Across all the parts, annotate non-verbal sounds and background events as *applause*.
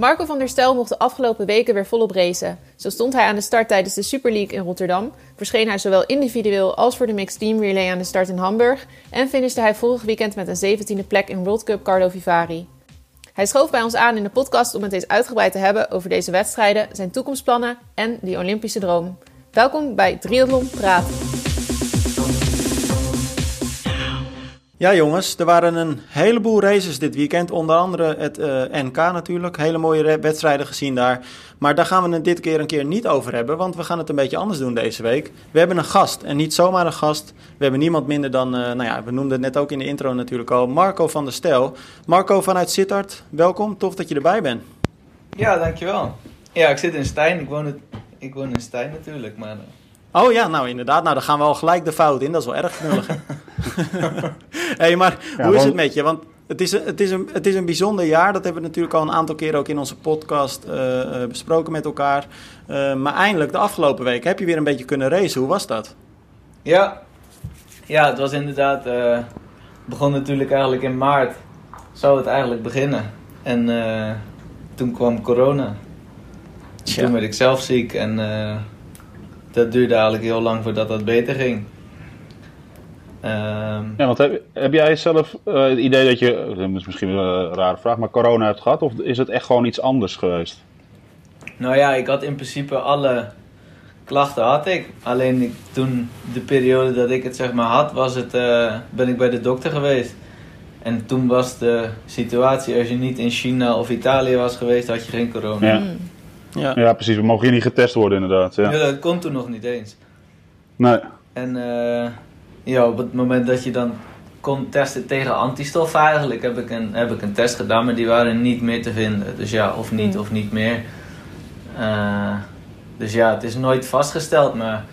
Marco van der Stel mocht de afgelopen weken weer volop racen. Zo stond hij aan de start tijdens de Super League in Rotterdam, verscheen hij zowel individueel als voor de Mixed Team Relay aan de start in Hamburg en finishte hij vorig weekend met een 17e plek in World Cup Carlo Vivari. Hij schoof bij ons aan in de podcast om het eens uitgebreid te hebben over deze wedstrijden, zijn toekomstplannen en die Olympische droom. Welkom bij Triathlon Praat. Ja jongens, er waren een heleboel races dit weekend. Onder andere het uh, NK natuurlijk. Hele mooie wedstrijden gezien daar. Maar daar gaan we het dit keer een keer niet over hebben. Want we gaan het een beetje anders doen deze week. We hebben een gast. En niet zomaar een gast. We hebben niemand minder dan, uh, nou ja, we noemden het net ook in de intro natuurlijk al. Marco van der Stel. Marco vanuit Sittard, welkom. Tof dat je erbij bent. Ja, dankjewel. Ja, ik zit in Stijn. Ik woon, het, ik woon in Stijn natuurlijk. Maar... Oh ja, nou inderdaad. Nou, dan gaan we al gelijk de fout in. Dat is wel erg knullig. *laughs* hey, maar hoe is het met je? Want het is, een, het, is een, het is een bijzonder jaar. Dat hebben we natuurlijk al een aantal keren ook in onze podcast uh, besproken met elkaar. Uh, maar eindelijk, de afgelopen week, heb je weer een beetje kunnen racen. Hoe was dat? Ja, ja het was inderdaad... Het begon natuurlijk eigenlijk in maart. Zou het eigenlijk beginnen. En toen kwam corona. Tja. Toen werd ik zelf ziek en dat duurde eigenlijk heel lang voordat dat beter ging. Um, ja, want heb, heb jij zelf uh, het idee dat je, dat is misschien een rare vraag, maar corona hebt gehad? Of is het echt gewoon iets anders geweest? Nou ja, ik had in principe alle klachten had ik. Alleen ik, toen de periode dat ik het zeg maar had, was het, uh, ben ik bij de dokter geweest. En toen was de situatie, als je niet in China of Italië was geweest, had je geen corona. Ja. Ja. ja, precies. We mogen hier niet getest worden, inderdaad. Ja, ja dat kon toen nog niet eens. Nee. En uh, ja, op het moment dat je dan kon testen tegen antistoffen eigenlijk, heb ik, een, heb ik een test gedaan, maar die waren niet meer te vinden. Dus ja, of niet, of niet meer. Uh, dus ja, het is nooit vastgesteld, maar...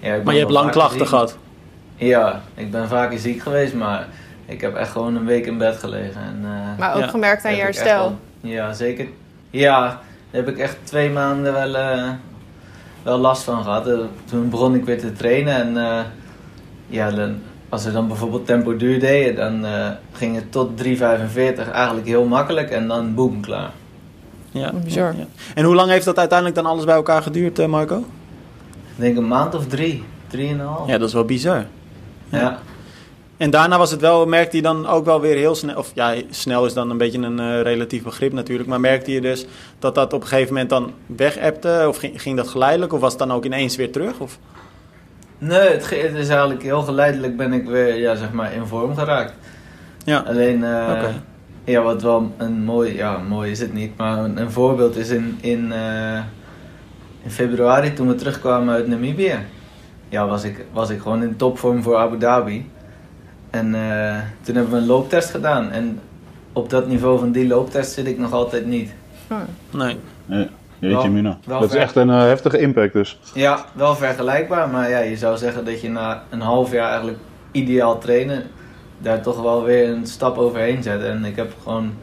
Ja, maar je hebt lang klachten ziek. gehad? Ja, ik ben vaker ziek geweest, maar ik heb echt gewoon een week in bed gelegen. En, uh, maar ook ja. gemerkt aan je herstel? Wel, ja, zeker. Ja, daar heb ik echt twee maanden wel, uh, wel last van gehad. toen begon ik weer te trainen en ja, dan, als we dan bijvoorbeeld tempo duur deden, dan uh, ging het tot 3,45 eigenlijk heel makkelijk en dan boem, klaar. Ja, bizar. Ja. En hoe lang heeft dat uiteindelijk dan alles bij elkaar geduurd, Marco? Ik denk een maand of drie, drieënhalf. Ja, dat is wel bizar. Ja. ja. En daarna was het wel, merkte je dan ook wel weer heel snel, of ja, snel is dan een beetje een uh, relatief begrip natuurlijk, maar merkte je dus dat dat op een gegeven moment dan weg of ging, ging dat geleidelijk, of was het dan ook ineens weer terug? Of? Nee, het, het, is eigenlijk heel geleidelijk ben ik weer ja, zeg maar in vorm geraakt. Ja. Alleen, uh, ja, wat wel een mooi, ja, mooi is het niet, maar een, een voorbeeld is in, in, uh, in februari toen we terugkwamen uit Namibië. Ja, was ik, was ik gewoon in topvorm voor Abu Dhabi. En uh, toen hebben we een looptest gedaan. En op dat niveau van die looptest zit ik nog altijd niet. Nee. nee. Jeetje mina. Dat is echt een uh, heftige impact dus. Ja, wel vergelijkbaar. Maar ja, je zou zeggen dat je na een half jaar eigenlijk ideaal trainen... daar toch wel weer een stap overheen zet. En ik heb gewoon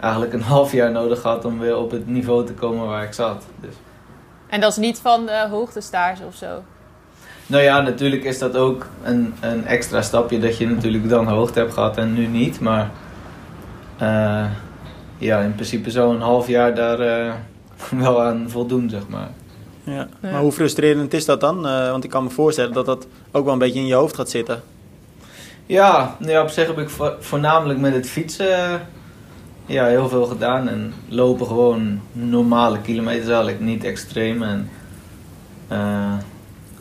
eigenlijk een *laughs* half jaar nodig gehad om weer op het niveau te komen waar ik zat. Dus. En dat is niet van de hoogtestage of zo? Nou ja, natuurlijk is dat ook een, een extra stapje dat je natuurlijk dan hoogte hebt gehad en nu niet. Maar uh, ja, in principe zo een half jaar daar... Uh, *laughs* wel aan voldoen, zeg maar. Ja. Maar hoe frustrerend is dat dan? Uh, want ik kan me voorstellen dat dat ook wel een beetje in je hoofd gaat zitten. Ja, ja op zich heb ik vo voornamelijk met het fietsen ja, heel veel gedaan. En lopen gewoon normale kilometers eigenlijk, niet extreem. En, uh,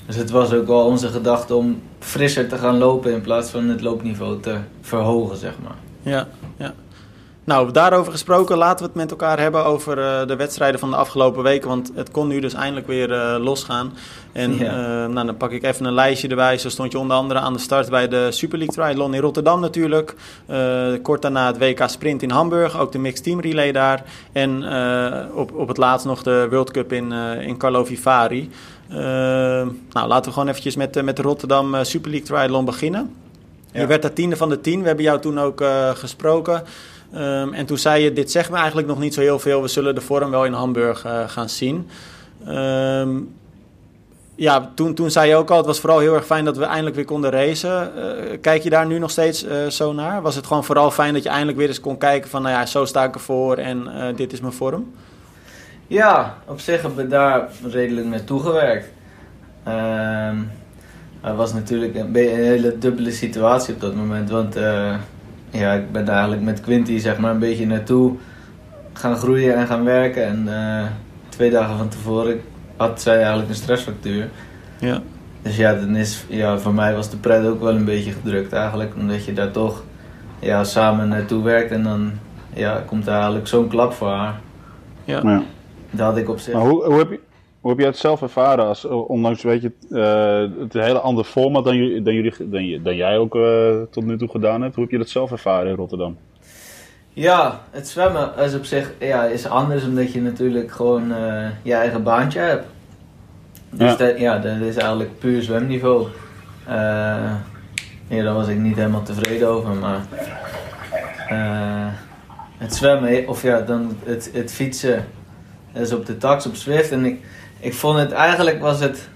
dus het was ook wel onze gedachte om frisser te gaan lopen in plaats van het loopniveau te verhogen, zeg maar. Ja, ja. Nou, daarover gesproken, laten we het met elkaar hebben over uh, de wedstrijden van de afgelopen weken. Want het kon nu dus eindelijk weer uh, losgaan. En ja. uh, nou, dan pak ik even een lijstje erbij. Zo stond je onder andere aan de start bij de Super League Triathlon in Rotterdam natuurlijk. kort daarna het WK Sprint in Hamburg. Ook de Mixed Team Relay daar. En op, op het laatst nog de World Cup in, in Carlo Vivari. Nou, laten we gewoon eventjes met, met de Rotterdam Super League Triathlon beginnen. Ja. Je werd daar tiende van de tien. We hebben jou toen ook gesproken. Um, en toen zei je, dit zegt me eigenlijk nog niet zo heel veel. We zullen de vorm wel in Hamburg uh, gaan zien. Um, ja, toen, toen zei je ook al, het was vooral heel erg fijn dat we eindelijk weer konden racen. Uh, kijk je daar nu nog steeds uh, zo naar? Was het gewoon vooral fijn dat je eindelijk weer eens kon kijken van, nou ja, zo sta ik ervoor en dit is mijn vorm? Ja, op zich heb ik daar redelijk naartoe gewerkt. Ehm het was natuurlijk een, een, hele dubbele situatie op dat moment. Want uh, ja, ik ben eigenlijk met Quinty zeg maar, een beetje naartoe gaan groeien en gaan werken. En uh, twee dagen van tevoren had zij eigenlijk een stressfactuur. Ja. Dus ja, dan is, ja, voor mij was de pret ook wel een beetje gedrukt eigenlijk. Omdat je daar toch ja, samen naartoe werkt en dan ja, komt er eigenlijk zo'n klap voor haar. Ja. Ja. Dat had ik op zich. Maar hoe, hoe, heb je, hoe heb jij het zelf ervaren? Als, ondanks weet je, uh, het een hele andere format dan, jullie, dan, jullie, dan, dan jij ook uh, tot nu toe gedaan hebt. Hoe heb je dat zelf ervaren in Rotterdam? Ja, het zwemmen is op zich ja, is anders omdat je natuurlijk gewoon uh, je eigen baantje hebt. Dus Ja. Dat, ja, dat is eigenlijk puur zwemniveau. Eh ja, daar was ik niet helemaal tevreden over, maar eh, het zwemmen, of ja, dan het, het fietsen, dat is op de tax op Zwift. En ik, ik vond het eigenlijk was het,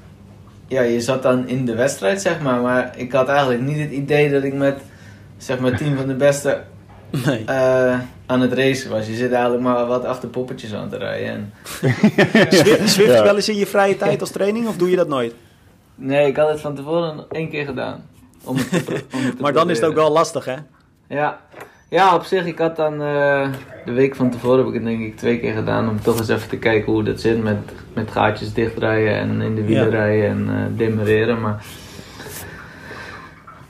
ja, je zat dan in de wedstrijd zeg maar, maar ik had eigenlijk niet het idee dat ik met zeg maar tien van de beste *laughs* Nee. eh, aan het racen was. Je zit eigenlijk maar wat achter poppetjes aan te rijden. En, *laughs* Zwift, Zwift Ja. wel eens in je vrije tijd als training of doe je dat nooit? nee, ik had het van tevoren één keer gedaan. Om het te pro- om het te *laughs* Maar dan is het ook wel lastig, hè? Ja. Ja, op zich, ik had dan eh, de week van tevoren heb ik het denk ik twee keer gedaan om toch eens even te kijken hoe dat zit met, met gaatjes dichtdraaien en in de wielen rijden en demereren. Maar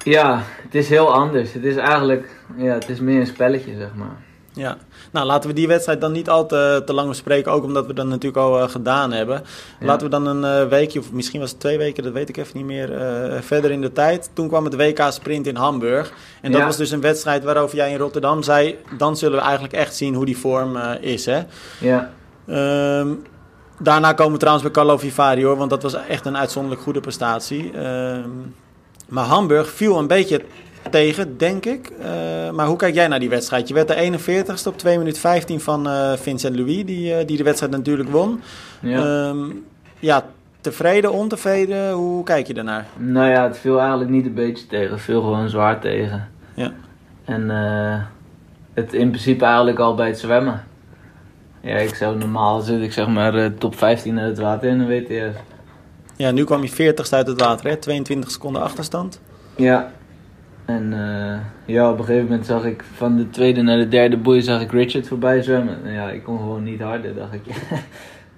ja, het is heel anders. Het is eigenlijk, ja, het is meer een spelletje zeg maar. Ja. Nou, laten we die wedstrijd dan niet al te, te lang bespreken, ook omdat we dat natuurlijk al eh, gedaan hebben. Ja. Laten we dan een eh, weekje, of misschien was het twee weken, dat weet ik even niet meer, eh, verder in de tijd. Toen kwam het WK Sprint in Hamburg. En dat Ja. was dus een wedstrijd waarover jij in Rotterdam zei, dan zullen we eigenlijk echt zien hoe die vorm is, hè? Ja, Ehm, daarna komen we trouwens bij Carlo Vivari hoor, want dat was echt een uitzonderlijk goede prestatie. Ehm, maar Hamburg viel een beetje tegen, denk ik. Eh, maar hoe kijk jij naar die wedstrijd? Je werd de 41ste op 2 minuten 15 van eh, Vincent Louis, die, eh, die de wedstrijd natuurlijk won. ja. Ehm, ja, tevreden, ontevreden? Hoe kijk je daarnaar? Nou ja, het viel eigenlijk niet een beetje tegen. Het viel gewoon zwaar tegen. Ja. En het in principe eigenlijk al bij het zwemmen. Ja, ik zou normaal zit ik zeg maar top 15 uit het water in de WTS. Ja, nu kwam je 40ste uit het water, hè? 22 seconden achterstand. Ja. En eh, ja, op een gegeven moment zag ik van de tweede naar de derde boei zag ik Richard voorbij zwemmen. En ja, ik kon gewoon niet harder, dacht ik. *laughs*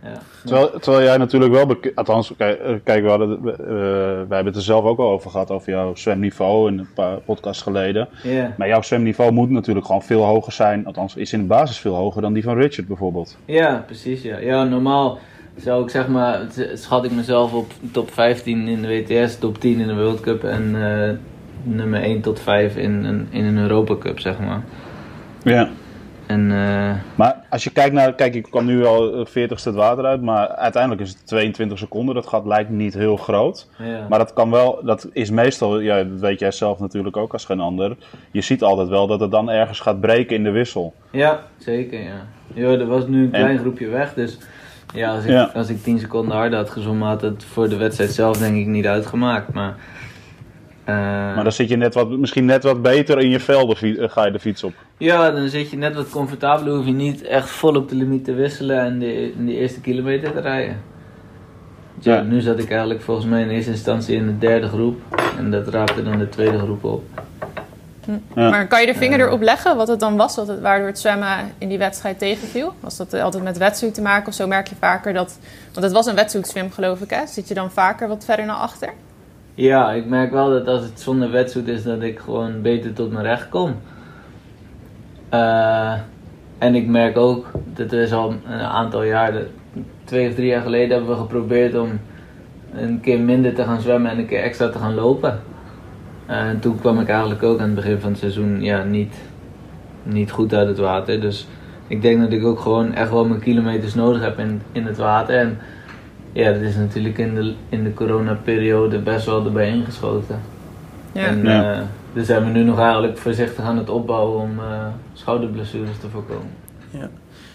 ja. Terwijl, terwijl jij natuurlijk wel, althans, kijk, eh, kijk we hadden, eh, wij hebben het er zelf ook al over gehad, over jouw zwemniveau in een paar podcasts geleden. Maar jouw zwemniveau moet natuurlijk gewoon veel hoger zijn, althans is in de basis veel hoger dan die van Richard bijvoorbeeld. Ja, precies. Ja. ja, normaal zou ik zeg maar, schat ik mezelf op top 15 in de WTS, top 10 in de World Cup en nummer 1 tot 5 in, een in een Europa Cup, zeg maar. Ja. En eh, Maar als je kijkt naar, kijk, ik kwam nu al eh, 40ste het water uit, maar uiteindelijk is het 22 seconden. Dat gat lijkt niet heel groot. ja. Maar dat kan wel, dat is meestal, ja, dat weet jij zelf natuurlijk ook als geen ander. Je ziet altijd wel dat het dan ergens gaat breken in de wissel. ja, zeker ja. Ja, er was nu een En- klein groepje weg, dus ja, als ik, Ja. als ik 10 seconden harder had gezongen, had het voor de wedstrijd zelf denk ik niet uitgemaakt. Maar, eh, Maar dan zit je net wat, misschien net wat beter in je velden, eh, ga je de fiets op. Ja, dan zit je net wat comfortabeler, hoef je niet echt vol op de limiet te wisselen en de, in de eerste kilometer te rijden. Ja, Ja. nu zat ik eigenlijk volgens mij in eerste instantie in de derde groep en dat raapte dan de tweede groep op. Ja. Maar kan je de vinger Ja. erop leggen wat het dan was, wat het, waardoor het zwemmen in die wedstrijd tegenviel? Was dat eh, altijd met wetsuit te maken of zo merk je vaker dat... Want het was een wetsuitzwem geloof ik hè? Zit je dan vaker wat verder naar achter? Ja, ik merk wel dat als het zonder wetsuit is, dat ik gewoon beter tot mijn recht kom. Eh, en ik merk ook, dat is al een aantal jaar, twee of drie jaar geleden hebben we geprobeerd om een keer minder te gaan zwemmen en een keer extra te gaan lopen. En toen kwam ik eigenlijk ook aan het begin van het seizoen ja, niet, niet goed uit het water. Dus ik denk dat ik ook gewoon echt wel mijn kilometers nodig heb in, in het water. En ja, dat is natuurlijk in de, in de coronaperiode best wel erbij ingeschoten. Ja. En Ja. eh, dus zijn we nu nog eigenlijk voorzichtig aan het opbouwen om eh, schouderblessures te voorkomen.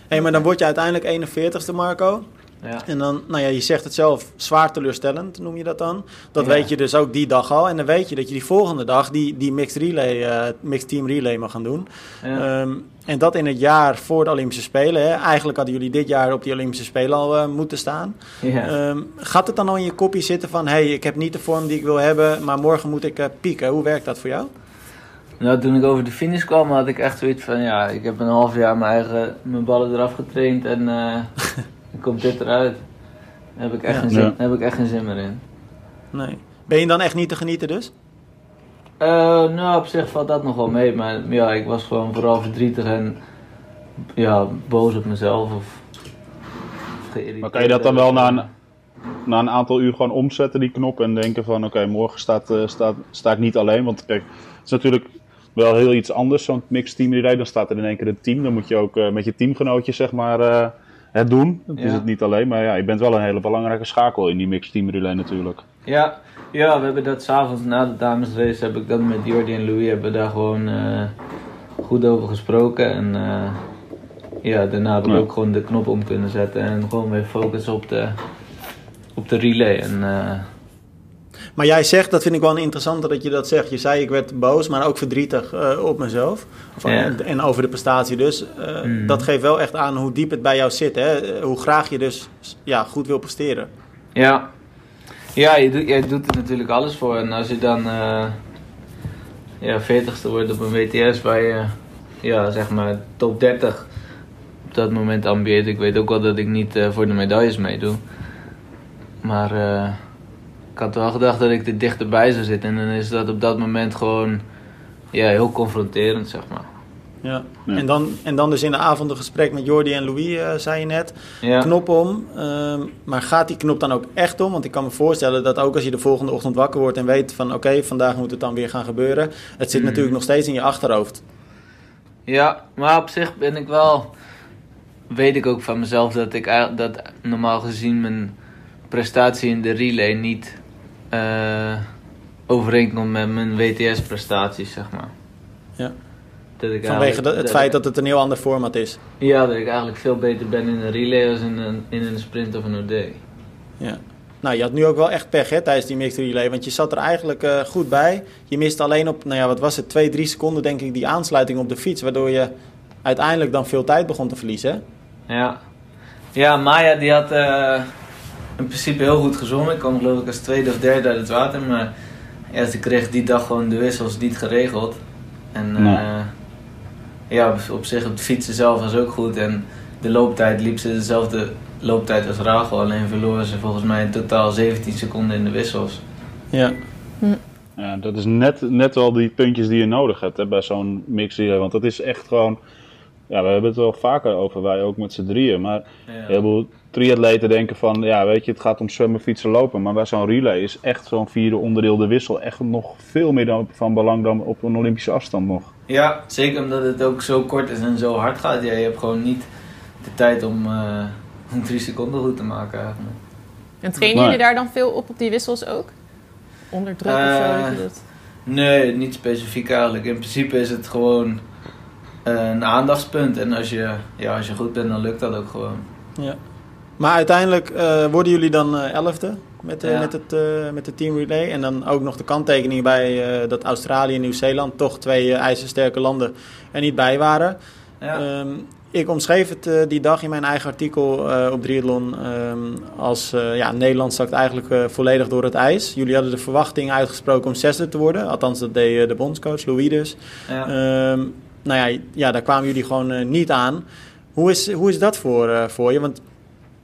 Hé, maar dan word je uiteindelijk 41ste, Marco. Ja. En dan, nou ja, je zegt het zelf, zwaar teleurstellend noem je dat dan. Dat Ja. weet je dus ook die dag al. En dan weet je dat je die volgende dag die, die mixed, relay, eh, mixed team relay mag gaan doen. Ja. Ehm, en dat in het jaar voor de Olympische Spelen. Hè. Eigenlijk hadden jullie dit jaar op die Olympische Spelen al eh, moeten staan. ja. Ehm, gaat het dan al in je kopje zitten van... hey, ik heb niet de vorm die ik wil hebben, maar morgen moet ik eh, pieken. Hoe werkt dat voor jou? Nou, toen ik over de finish kwam, had ik echt zoiets van, ja, ik heb een half jaar mijn eigen mijn ballen eraf getraind en *laughs* dan komt dit eruit. Daar heb ik echt, Ja. geen, zin, heb ik echt geen zin meer in. Nee. Ben je dan echt niet te genieten dus? Eh, nou, op zich valt dat nog wel mee, maar ja, ik was gewoon vooral verdrietig en ja, boos op mezelf of, of geïrriteerd. Maar kan je dat dan wel na een, na een aantal uur gewoon omzetten, die knop, en denken van oké, morgen staat, eh, staat, sta ik niet alleen. Want kijk, het is natuurlijk wel heel iets anders, zo'n mixed team relay. Dan staat er in één keer een team. Dan moet je ook eh, met je teamgenootjes zeg maar eh, het doen. Dat is het niet alleen, maar ja, je bent wel een hele belangrijke schakel in die mixed team relay natuurlijk. Ja, ja, we hebben dat s'avonds na de damesrace, heb ik dat met Jordi en Louis, hebben we daar gewoon eh, goed over gesproken. En eh, ja, daarna heb ik Ja. ook gewoon de knop om kunnen zetten en gewoon weer focussen op de, op de relay. En, eh, Maar jij zegt, dat vind ik wel een interessante dat je dat zegt. Je zei ik werd boos, maar ook verdrietig eh, op mezelf. Of, Ja. en, over de prestatie dus. Eh, Mhm. Dat geeft wel echt aan hoe diep het bij jou zit. Hè? Eh, Hoe graag je dus ja, goed wil presteren. Ja, ja je, doet, je doet er natuurlijk alles voor. En als je dan ja, 40ste wordt op een WTS waar je ja, zeg maar top 30 op dat moment ambieert. Ik weet ook wel dat ik niet voor de medailles meedoe. Maar ik had wel gedacht dat ik er dichterbij zou zitten. En dan is dat op dat moment gewoon ja, heel confronterend, zeg maar. Ja. Ja. En, dan, en dan dus in de avond een gesprek met Jordi en Louis, eh, zei je net. Ja. Knop om. ehm, maar gaat die knop dan ook echt om? Want ik kan me voorstellen dat ook als je de volgende ochtend wakker wordt en weet van oké, vandaag moet het dan weer gaan gebeuren. Het zit Mhm. natuurlijk nog steeds in je achterhoofd. Ja, maar op zich ben ik wel. Weet ik ook van mezelf dat ik eigenlijk- dat normaal gezien mijn prestatie in de relay niet eh overeenkomt met mijn WTS-prestaties, zeg maar. Ja. Dat ik Vanwege de- het feit dat het een heel ander format is. Ja, dat ik eigenlijk veel beter ben in een relay als in een, in een sprint of een OD. Ja. Nou, je had nu ook wel echt pech hè, tijdens die mixed relay. Want je zat er eigenlijk eh, goed bij. Je miste alleen op, nou ja, wat was het, twee, drie seconden denk ik, die aansluiting op de fiets. Waardoor je uiteindelijk dan veel tijd begon te verliezen. hè? Ja. Ja, Maya die had eh, in principe heel goed gezongen. Ik kwam geloof ik als tweede of derde uit het water. Maar ja, ze kreeg die dag gewoon de wissels niet geregeld. En eh, ja, op, zich op de fietsen zelf was ook goed. En de looptijd liep ze dezelfde looptijd als Rachel. Alleen verloren ze volgens mij in totaal 17 seconden in de wissels. Ja. Ja, dat is net, net wel die puntjes die je nodig hebt hè, bij zo'n mix relay. Want dat is echt gewoon. Ja, we hebben het wel vaker over, wij ook met z'n drieën. Maar Ja. heel veel triatleten denken van, ja, weet je, het gaat om zwemmen, fietsen, lopen. Maar bij zo'n relay is echt zo'n vierde onderdeel, de wissel, echt nog veel meer dan, van belang dan op een Olympische afstand nog. Ja, zeker omdat het ook zo kort is en zo hard gaat. Ja, je hebt gewoon niet de tijd om, eh, om drie seconden goed te maken eigenlijk. En trainen jullie daar dan veel op, op die wissels ook? Onder druk of zo? Eh, dat je dat- Nee, niet specifiek eigenlijk. In principe is het gewoon eh, een aandachtspunt. En als je, ja, als je goed bent, dan lukt dat ook gewoon. ja. Maar uiteindelijk eh, worden jullie dan eh, elfde met, Ja. met, het, eh, met de team relay. En dan ook nog de kanttekening bij dat Australië en Nieuw-Zeeland toch twee ijzersterke landen er niet bij waren. Ja. Ehm, ik omschreef het die dag in mijn eigen artikel op Triathlon ehm, als ja, Nederland zakt eigenlijk volledig door het ijs. Jullie hadden de verwachting uitgesproken om zesde te worden. Althans, dat deed de bondscoach Louis dus. ja. Ehm, nou ja, ja, daar kwamen jullie gewoon niet aan. Hoe is, hoe is dat voor, voor je? Want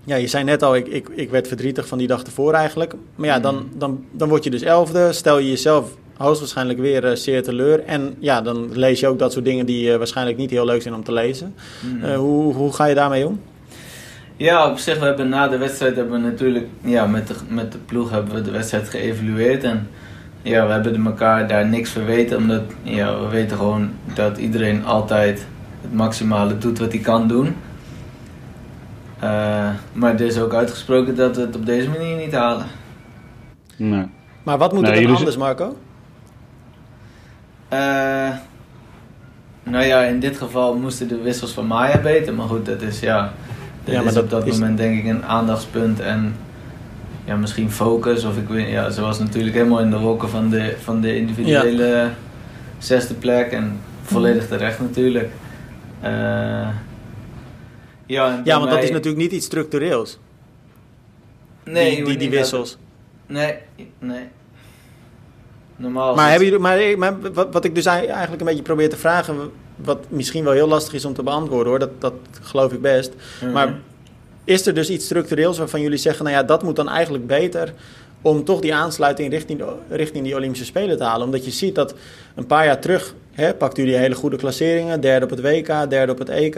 ja, je zei net al, ik, ik, ik werd verdrietig van die dag ervoor eigenlijk. Maar ja, dan, dan, dan word je dus elfde. Stel je jezelf hoogstwaarschijnlijk weer eh, zeer teleur. En ja, dan lees je ook dat soort dingen die eh, waarschijnlijk niet heel leuk zijn om te lezen. Mm. Eh, hoe, hoe ga je daarmee om? Ja, op zich, we hebben na de wedstrijd hebben we natuurlijk, ja, met de, met de ploeg hebben we de wedstrijd geëvalueerd. En ja, we hebben elkaar daar niks verweten, omdat ja, we weten gewoon dat iedereen altijd het maximale doet wat hij kan doen. Eh, maar er is ook uitgesproken dat we het op deze manier niet halen. Nee. Maar wat moet Nee, er dan jullie anders, Marco? Eh, nou ja, in dit geval moesten de wissels van Maya beter. Maar goed, dat is ja. dat Ja, maar is dat op dat is- moment denk ik een aandachtspunt en ja, misschien focus. Of ik weet, ja, ze was natuurlijk helemaal in de rokken van de, van de individuele zesde plek en volledig terecht natuurlijk. Eh, ja, Ja, want dat is natuurlijk niet iets structureels. nee, die, die, die wissels. Nee, nee. Normaal. Maar, hebben jullie, maar wat, wat- wat ik dus ei- eigenlijk een beetje probeer te vragen, wat misschien wel heel lastig is om te beantwoorden hoor, dat, dat geloof ik best. Mhm. Maar is er dus iets structureels waarvan jullie zeggen, nou ja, dat moet dan eigenlijk beter om toch die aansluiting richting, richting die Olympische Spelen te halen? Omdat je ziet dat een paar jaar terug hè, pakten jullie hele goede klasseringen, derde op het WK, derde op het EK.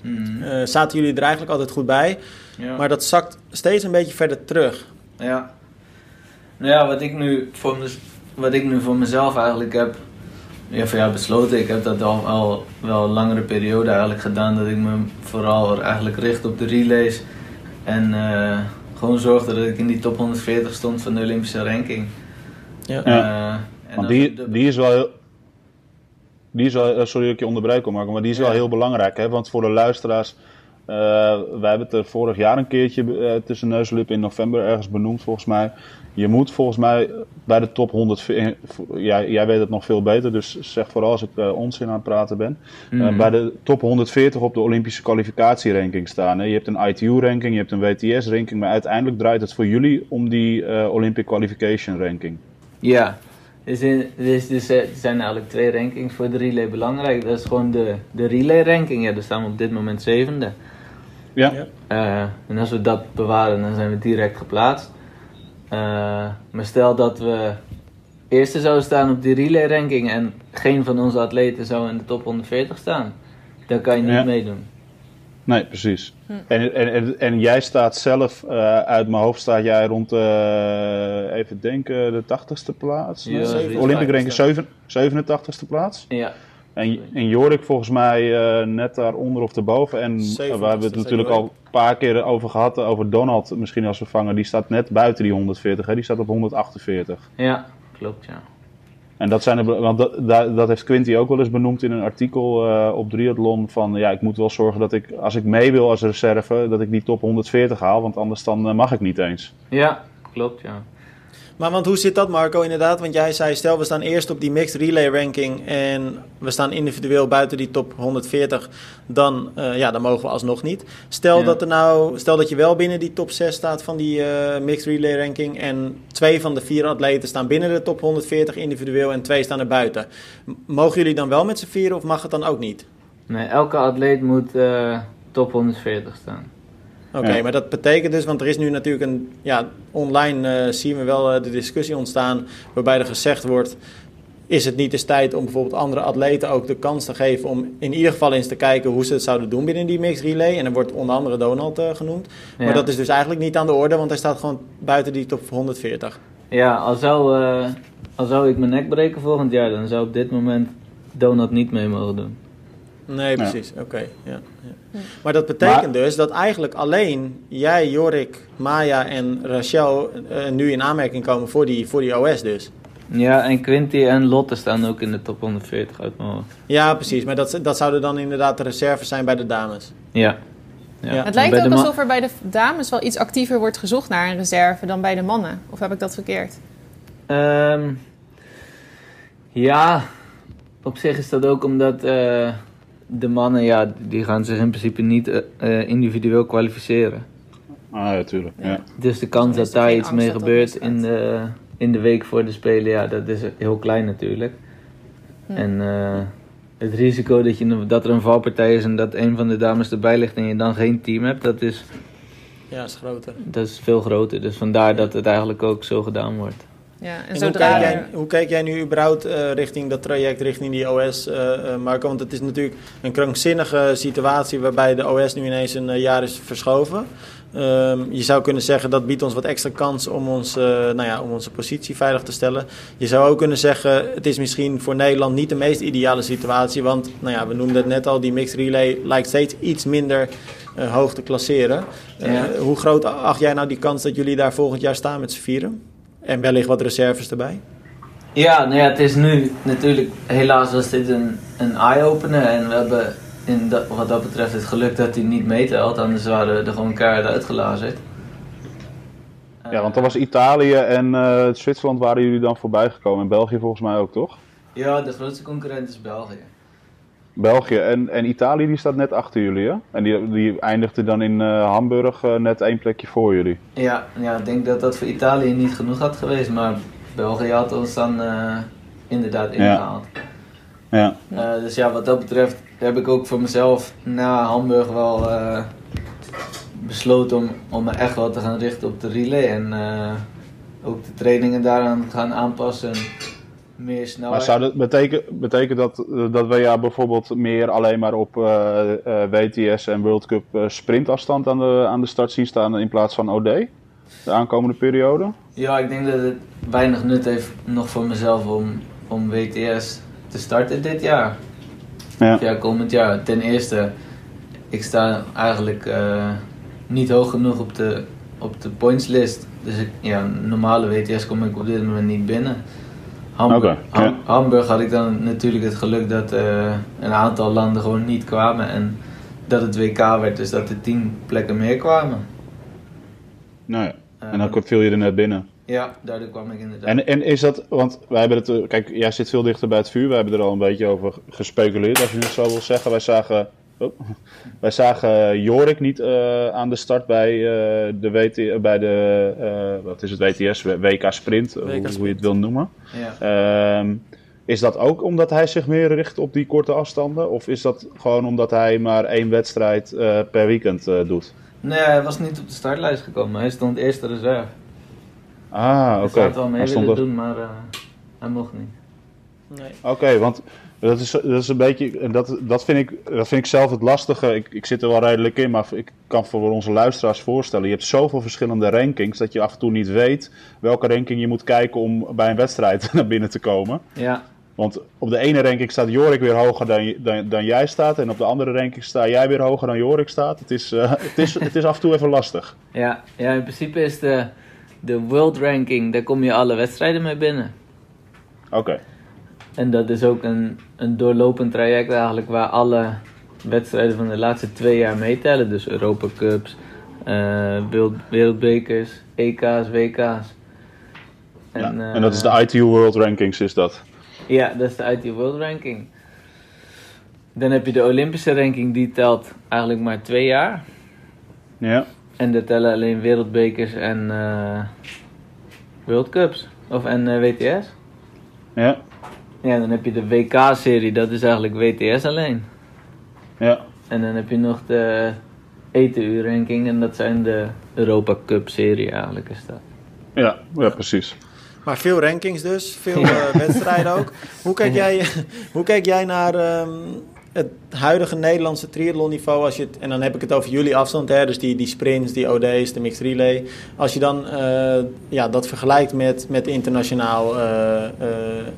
Mhm. Eh, zaten jullie er eigenlijk altijd goed bij, ja. maar dat zakt steeds een beetje verder terug. Ja. Nou ja, wat ik nu voor, mez- wat ik nu voor mezelf eigenlijk heb ja, voor jou besloten. Ik heb dat al, al wel een langere periode eigenlijk gedaan. Dat ik me vooral eigenlijk richt op de relays. En eh, gewoon zorgde dat ik in die top 140 stond van de Olympische ranking. Ja. Eh, en Want als die, die is wel heel... Die is wel, eh, sorry dat ik je onderbreuk, Marco, maar die is wel heel belangrijk. Hè? Want voor de luisteraars, eh, wij hebben het er vorig jaar een keertje eh, tussen neus en in november ergens benoemd volgens mij. Je moet volgens mij bij de top 100, ja, jij weet het nog veel beter, dus zeg vooral als ik onzin aan het praten ben. Mhm. bij de top 140 op de Olympische kwalificatieranking staan. Hè? Je hebt een ITU-ranking, je hebt een WTS-ranking, maar uiteindelijk draait het voor jullie om die Olympic Qualification ranking. Ja, dus, in, dus, dus eh, er zijn eigenlijk twee rankings voor de relay belangrijk. Dat is gewoon de, de relay ranking. Ja, daar staan we op dit moment zevende. Ja. Eh, en als we dat bewaren, dan zijn we direct geplaatst. Eh, maar stel dat we eerste zouden staan op die relay ranking en geen van onze atleten zou in de top 140 staan, dan kan je niet Ja. meedoen. Nee, precies. En, en, en, en jij staat zelf, eh, uit mijn hoofd staat jij rond, eh, even denken, de 80ste plaats? Ja, zoiets. Olympic ranking zeven- 87ste plaats. Ja, En, en Jorik volgens mij eh, net daaronder of erboven. En 70ste we hebben het natuurlijk al een paar keer over gehad, eh, over Donald misschien als vervanger. Die staat net buiten die 140, hè? die staat op 148. ja klopt ja. En dat, zijn de, want dat, dat, heeft Quinty ook wel eens benoemd in een artikel eh, op Triathlon. Van ja, ik moet wel zorgen dat ik, als ik mee wil als reserve, dat ik die top 140 haal. Want anders dan eh, mag ik niet eens. Ja, klopt ja. Maar want hoe zit dat Marco inderdaad? Want jij zei stel we staan eerst op die mixed relay ranking en we staan individueel buiten die top 140, dan, eh, ja, dan mogen we alsnog niet. Stel, Ja. dat er nou, stel dat je wel binnen die top 6 staat van die eh, mixed relay ranking en twee van de vier atleten staan binnen de top 140 individueel en twee staan er buiten. Mogen jullie dan wel met z'n vieren of mag het dan ook niet? Nee, elke atleet moet eh, top 140 staan. Oké, Ja. maar dat betekent dus, want er is nu natuurlijk een, ja, online eh, zien we wel eh, de discussie ontstaan waarbij er gezegd wordt, is het niet eens tijd om bijvoorbeeld andere atleten ook de kans te geven om in ieder geval eens te kijken hoe ze het zouden doen binnen die mixed relay. En er wordt onder andere Donald eh, genoemd. Ja. Maar dat is dus eigenlijk niet aan de orde, want hij staat gewoon buiten die top 140. Ja, al zou, eh, al zou ik mijn nek breken volgend jaar, dan zou op dit moment Donald niet mee mogen doen. Nee, precies. Oké. ja, ja. Maar dat betekent dus dat eigenlijk alleen jij, Jorik, Maya en Rachel eh, nu in aanmerking komen voor die, voor die OS dus. Ja, en Quinty en Lotte staan ook in de top 140 uit mijn hoofd. Ja, precies. Maar dat, dat zouden dan inderdaad de reserves zijn bij de dames. Ja. Ja. Het lijkt ook alsof er bij de dames wel iets actiever wordt gezocht naar een reserve dan bij de mannen. Of heb ik dat verkeerd? Ehm, ja, op zich is dat ook omdat eh, de mannen, ja, die gaan zich in principe niet eh, eh, individueel kwalificeren. Ah ja, tuurlijk. Ja. Dus de kans Dus dat daar iets mee gebeurt in de, in de week voor de Spelen, ja, dat is heel klein natuurlijk. Hm. En eh, het risico dat, je, dat er een valpartij is en dat een van de dames erbij ligt en je dan geen team hebt, dat is, Ja, is groter. dat is veel groter. Dus vandaar dat het eigenlijk ook zo gedaan wordt. Ja, en, En hoe, kijk er- jij, hoe kijk jij nu überhaupt eh, richting dat traject, richting die OS, eh, eh, Marco? Want het is natuurlijk een krankzinnige situatie waarbij de OS nu ineens een jaar is verschoven. Ehm, je zou kunnen zeggen dat biedt ons wat extra kans om, ons, eh, nou ja, om onze positie veilig te stellen. Je zou ook kunnen zeggen, het is misschien voor Nederland niet de meest ideale situatie. Want nou ja, we noemden het net al, die mixed relay lijkt steeds iets minder hoog te klasseren. Eh, Ja. Hoe groot acht jij nou die kans dat jullie daar volgend jaar staan met z'n vieren? En wellicht wat reserves erbij? Ja, nou ja, het is nu natuurlijk, helaas was dit een, een eye-opener. En we hebben in dat, wat dat betreft het geluk dat hij niet meetelt. Anders waren we er gewoon keihard uitgelazerd. Ja, want dan was Italië en eh, Zwitserland waren jullie dan voorbij gekomen. En België volgens mij ook, toch? Ja, de grootste concurrent is België. België en, en Italië die staat net achter jullie, hè? En die, die eindigde dan in eh, Hamburg eh, net één plekje voor jullie. Ja, ja, ik denk dat dat voor Italië niet genoeg had geweest. Maar België had ons dan eh, inderdaad ingehaald. Ja. Dus ja, wat dat betreft heb ik ook voor mezelf na Hamburg wel besloten om, om me echt wel te gaan richten op de relay. En ook de trainingen daaraan gaan aanpassen. Meer snelheid. Maar zou dat betekenen betekent dat, eh, dat we ja bijvoorbeeld meer alleen maar op eh, eh, WTS en World Cup sprintafstand aan de, aan de start zien staan in plaats van OD? De aankomende periode? Ja, ik denk dat het weinig nut heeft nog voor mezelf om, om WTS te starten dit jaar. Ja. Ja, komend jaar. Ten eerste, ik sta eigenlijk niet hoog genoeg op de, op de pointslist. Dus ik, ja, normale WTS kom ik op dit moment niet binnen. Hamburg, Hamburg had ik dan natuurlijk het geluk dat eh, een aantal landen gewoon niet kwamen. En dat het WK werd, dus dat er tien plekken meer kwamen. Nou ja. En dan viel je er net binnen. Ja, daardoor kwam ik inderdaad. En, en is dat, want wij hebben het, eh, kijk, jij zit veel dichter bij het vuur. We hebben er al een beetje over gespeculeerd, als je het zo wil zeggen. Wij zagen, oh, wij zagen Jorik niet eh, aan de start bij, eh, de, WT, bij de, eh, wat is het, WTS, WK Sprint, hoe- hoe, je het wil noemen. ja. Ehm, is dat ook omdat hij zich meer richt op die korte afstanden? Of is dat gewoon omdat hij maar één wedstrijd eh, per weekend eh, doet? Nee, hij was niet op de startlijst gekomen. Hij stond eerste reserve. Ah, Hij oké. zou het wel mee Hij stond willen er- doen, maar eh, hij mocht niet. Nee. Oké, want dat is, dat is een beetje. en Dat, dat, vind ik, dat vind ik zelf het lastige. Ik, ik zit er wel redelijk in, maar ik kan voor onze luisteraars voorstellen. Je hebt zoveel verschillende rankings dat je af en toe niet weet welke ranking je moet kijken om bij een wedstrijd *laughs* naar binnen te komen. Ja, Want op de ene ranking staat Jorik weer hoger dan, dan, dan jij staat. En op de andere ranking sta jij weer hoger dan Jorik staat. Het is, eh, het is, het is af en toe even lastig. ja, ja, in principe is de, de world ranking, daar kom je alle wedstrijden mee binnen. Oké. En dat is ook een, een doorlopend traject eigenlijk waar alle wedstrijden van de laatste twee jaar meetellen. Dus Europa Cups, eh, wereld, wereldbekers, EK's, WK's. En, eh, en dat is de ITU World Rankings, is dat? Ja, dat is de IT World Ranking. Dan heb je de Olympische ranking, die telt eigenlijk maar twee jaar. Ja. En daar tellen alleen wereldbekers en eh World Cups. Of en eh, WTS. Ja. Ja, dan heb je de WK-serie, dat is eigenlijk WTS alleen. Ja. En dan heb je nog de ETU-ranking en dat zijn de Europa Cup-serie eigenlijk is dat. Ja, ja, precies. Maar veel rankings dus, veel eh, wedstrijden ook. Hoe kijk jij, *laughs* hoe kijk jij naar ehm, het huidige Nederlandse triathlonniveau? Als je het, en dan heb ik het over jullie afstand, hè, dus die, die sprints, die OD's, de mixed relay. Als je dan eh, ja, dat vergelijkt met, met, internationaal, eh, eh,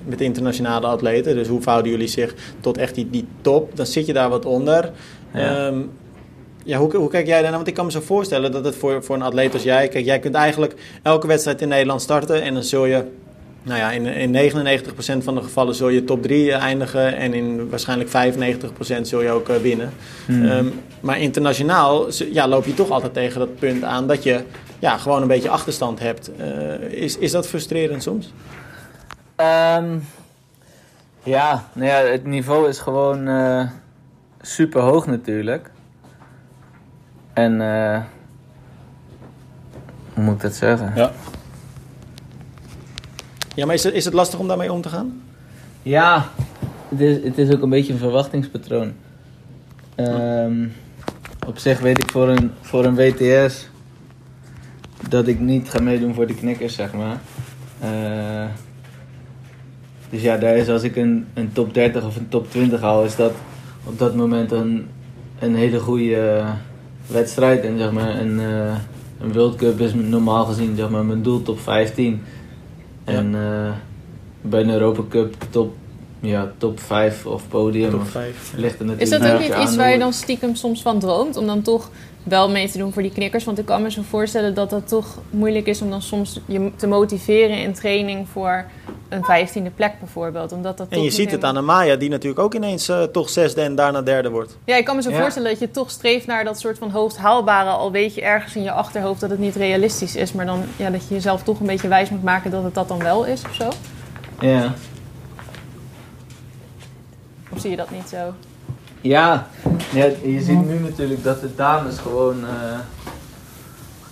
met internationale atleten, dus hoe verhouden jullie zich tot echt die, die top? Dan zit je daar wat onder. Ja. Ehm, ja, hoe, hoe kijk jij daarnaar? Want ik kan me zo voorstellen dat het voor, voor een atleet als jij... Kijk, jij kunt eigenlijk elke wedstrijd in Nederland starten... en dan zul je, nou ja, in, in 99% van de gevallen zul je top 3 eindigen... en in waarschijnlijk 95% zul je ook eh, winnen. Hmm. Ehm, maar internationaal ja, loop je toch altijd tegen dat punt aan... dat je ja, gewoon een beetje achterstand hebt. Eh, is, is dat frustrerend soms? Ehm, ja, nou ja, het niveau is gewoon eh, super hoog natuurlijk. En eh, hoe moet ik dat zeggen? Ja. Ja, maar is het, is het lastig om daarmee om te gaan? Ja, het is, het is ook een beetje een verwachtingspatroon. Ehm, op zich weet ik voor een, voor een WTS dat ik niet ga meedoen voor de knikkers, zeg maar. Eh, dus ja, daar is als ik een, een top 30 of een top 20 haal, is dat op dat moment een, een hele goede wedstrijd. En zeg maar, een, eh, een World Cup is normaal gezien zeg maar, mijn doel top 15. En eh, bij een Europa Cup top, ja, top 5 of podium. Top of- 5. ligt er natuurlijk Is dat ook niet iets waar je dan stiekem soms van droomt? Om dan toch wel mee te doen voor die knikkers? Want ik kan me zo voorstellen dat dat toch moeilijk is om dan soms je te motiveren in training voor een vijftiende plek bijvoorbeeld. Omdat dat En toch je ziet het aan Amaya, die natuurlijk ook ineens eh, toch zesde en daarna derde wordt. Ja, ik kan me zo Ja. voorstellen dat je toch streeft naar dat soort van hoogst haalbare. Al weet je ergens in je achterhoofd dat het niet realistisch is. Maar dan ja, dat je jezelf toch een beetje wijs moet maken dat het dat dan wel is of zo. Ja. Of zie je dat niet zo? Ja. ja, je ziet nu natuurlijk dat de dames gewoon eh,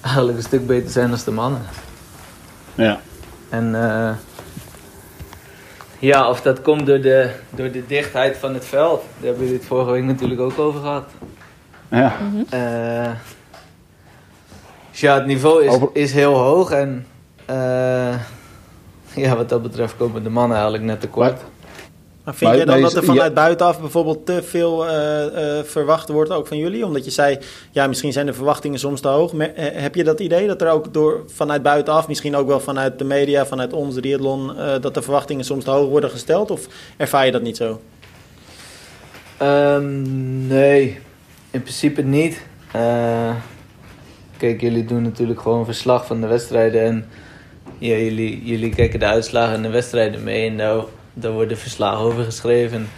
eigenlijk een stuk beter zijn dan de mannen. Ja. En eh, ja, of dat komt door de, door de dichtheid van het veld. Daar hebben we het vorige week natuurlijk ook over gehad. Ja. Eh, dus ja, het niveau is, is heel hoog en eh, ja, wat dat betreft komen de mannen eigenlijk net tekort. Maar vind jij dan nee, dat er vanuit buitenaf bijvoorbeeld te veel eh, eh, verwacht wordt, ook van jullie? Omdat je zei, ja, misschien zijn de verwachtingen soms te hoog. Maar, eh, heb je dat idee dat er ook door, vanuit buitenaf, misschien ook wel vanuit de media, vanuit ons, Triathlon, eh, dat de verwachtingen soms te hoog worden gesteld? Of ervaar je dat niet zo? Ehm, nee, in principe niet. Eh, kijk, jullie doen natuurlijk gewoon verslag van de wedstrijden. En ja, jullie, jullie kijken de uitslagen en de wedstrijden mee. En daar, daar worden verslagen over geschreven.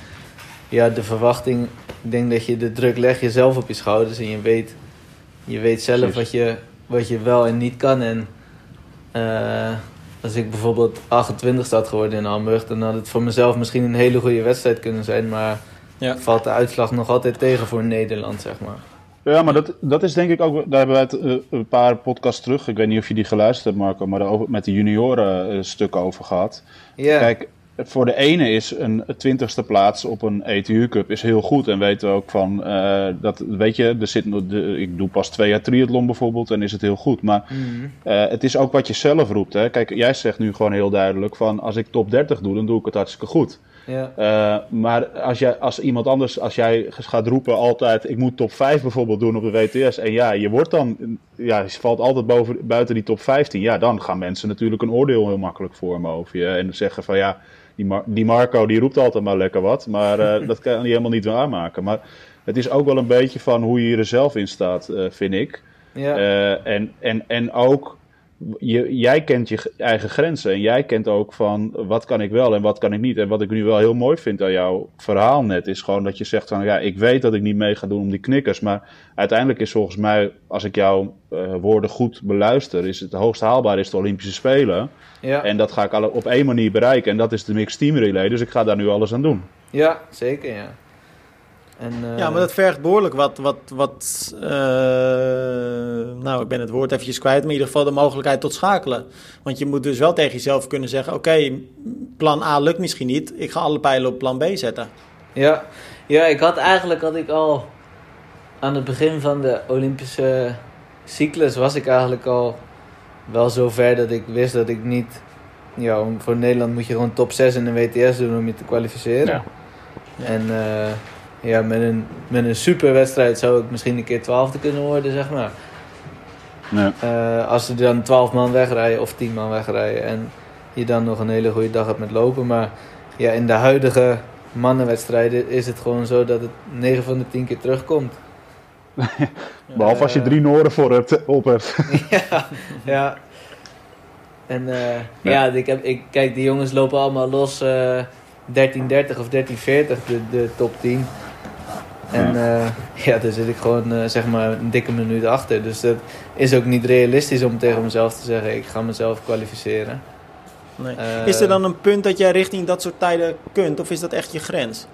Ja, de verwachting. Ik denk dat je de druk leg je zelf op je schouders. En je weet, je weet zelf Precies. wat je, wat je wel en niet kan. En eh, als ik bijvoorbeeld 28 had geworden in Hamburg... dan had het voor mezelf misschien een hele goede wedstrijd kunnen zijn. Maar Ja. valt de uitslag nog altijd tegen voor Nederland, zeg maar. Ja, maar dat, dat is denk ik ook. Daar hebben wij het eh, een paar podcasts terug. Ik weet niet of je die geluisterd hebt, Marco, maar daar over, met de junioren eh, stukken over gehad. Ja, Kijk, voor de ene is een twintigste plaats op een ETU Cup is heel goed. En weten we ook van, eh, dat weet je, er zit, de, ik doe pas twee jaar triathlon bijvoorbeeld en is het heel goed. Maar Mhm. eh, het is ook wat je zelf roept. Hè? Kijk, jij zegt nu gewoon heel duidelijk van, als ik top 30 doe, dan doe ik het hartstikke goed. Ja, Eh, maar als, jij, als iemand anders, als jij gaat roepen altijd, ik moet top 5 bijvoorbeeld doen op de WTS. En ja, je wordt dan, ja, je valt altijd boven, buiten die top 15. Ja, dan gaan mensen natuurlijk een oordeel heel makkelijk vormen over je. En zeggen van ja, die, Mar- die Marco die roept altijd maar lekker wat. Maar eh, *laughs* dat kan hij helemaal niet waarmaken. Maar het is ook wel een beetje van hoe je er zelf in staat, eh, vind ik. ja, en, en, en ook, je, jij kent je eigen grenzen. En jij kent ook van wat kan ik wel en wat kan ik niet. En wat ik nu wel heel mooi vind aan jouw verhaal net, is gewoon dat je zegt van ja, ik weet dat ik niet mee ga doen om die knikkers. Maar uiteindelijk is volgens mij, als ik jouw eh, woorden goed beluister, is het hoogst haalbaar is de Olympische Spelen. ja, En dat ga ik op één manier bereiken. En dat is de mixed team relay. Dus ik ga daar nu alles aan doen. ja, zeker, ja. En, eh, Ja, maar dat vergt behoorlijk wat, wat, wat eh, nou, ik ben het woord eventjes kwijt, maar in ieder geval de mogelijkheid tot schakelen. Want je moet dus wel tegen jezelf kunnen zeggen, oké, plan A lukt misschien niet, ik ga alle pijlen op plan B zetten. Ja, ja, ik had eigenlijk had ik al aan het begin van de Olympische cyclus was ik eigenlijk al wel zo ver dat ik wist dat ik niet. Ja, voor Nederland moet je gewoon top 6 in de WTS doen om je te kwalificeren. Ja. En eh, ja, met een, met een super wedstrijd zou ik misschien een keer twaalfde kunnen worden, zeg maar. Eh, als er dan 12 man wegrijden of 10 man wegrijden en je dan nog een hele goede dag hebt met lopen. Maar ja, in de huidige mannenwedstrijden is het gewoon zo dat het 9 van de 10 keer terugkomt. *laughs* Behalve als je Eh, drie noorden voor hebt, op hebt. *laughs* ja, ja. En eh, ja, ik heb, ik, kijk, die jongens lopen allemaal los eh 13.30 of 13.40, de, de top 10. En eh, ja, daar zit ik gewoon eh, zeg maar een dikke minuut achter. Dus dat is ook niet realistisch om tegen mezelf te zeggen: ik ga mezelf kwalificeren. Nee. Eh, is er dan een punt dat jij richting dat soort tijden kunt, of is dat echt je grens?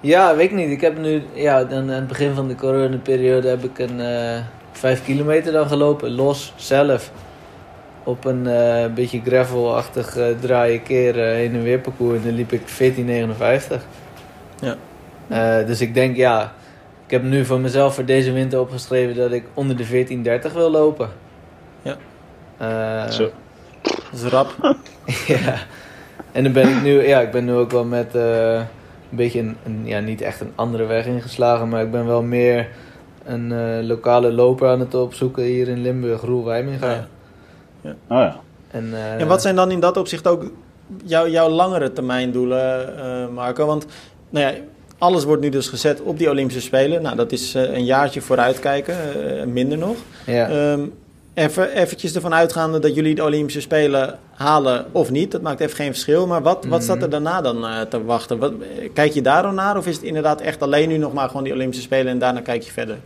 Ja, weet ik niet. Ik heb nu, ja, dan aan het begin van de coronaperiode heb ik een eh 5 kilometer dan gelopen, los, zelf. Op een eh, beetje gravel-achtig eh, draaien keer heen en weer parcours. En dan liep ik 14,59. Ja. Eh, dus ik denk, ja, ik heb nu voor mezelf voor deze winter opgeschreven dat ik onder de 14,30 wil lopen. Ja. Eh, Zo. Dat is rap. *laughs* ja. En dan ben ik nu, ja, ik ben nu ook wel met eh, een beetje een, een, ja, niet echt een andere weg ingeslagen, maar ik ben wel meer een eh, lokale loper aan het opzoeken hier in Limburg, Roel Wijminga. Ja. Oh ja. En, eh, En wat zijn dan in dat opzicht ook jouw, jouw langere termijn doelen, eh, Marco? Want nou ja, alles wordt nu dus gezet op die Olympische Spelen. Nou, dat is eh, een jaartje vooruitkijken, eh, minder nog. Ja, Ehm, even eventjes ervan uitgaande dat jullie de Olympische Spelen halen of niet. Dat maakt even geen verschil. Maar wat, wat staat er daarna dan uh, te wachten? Wat, kijk je daar dan naar? Of is het inderdaad echt alleen nu nog maar gewoon die Olympische Spelen en daarna kijk je verder?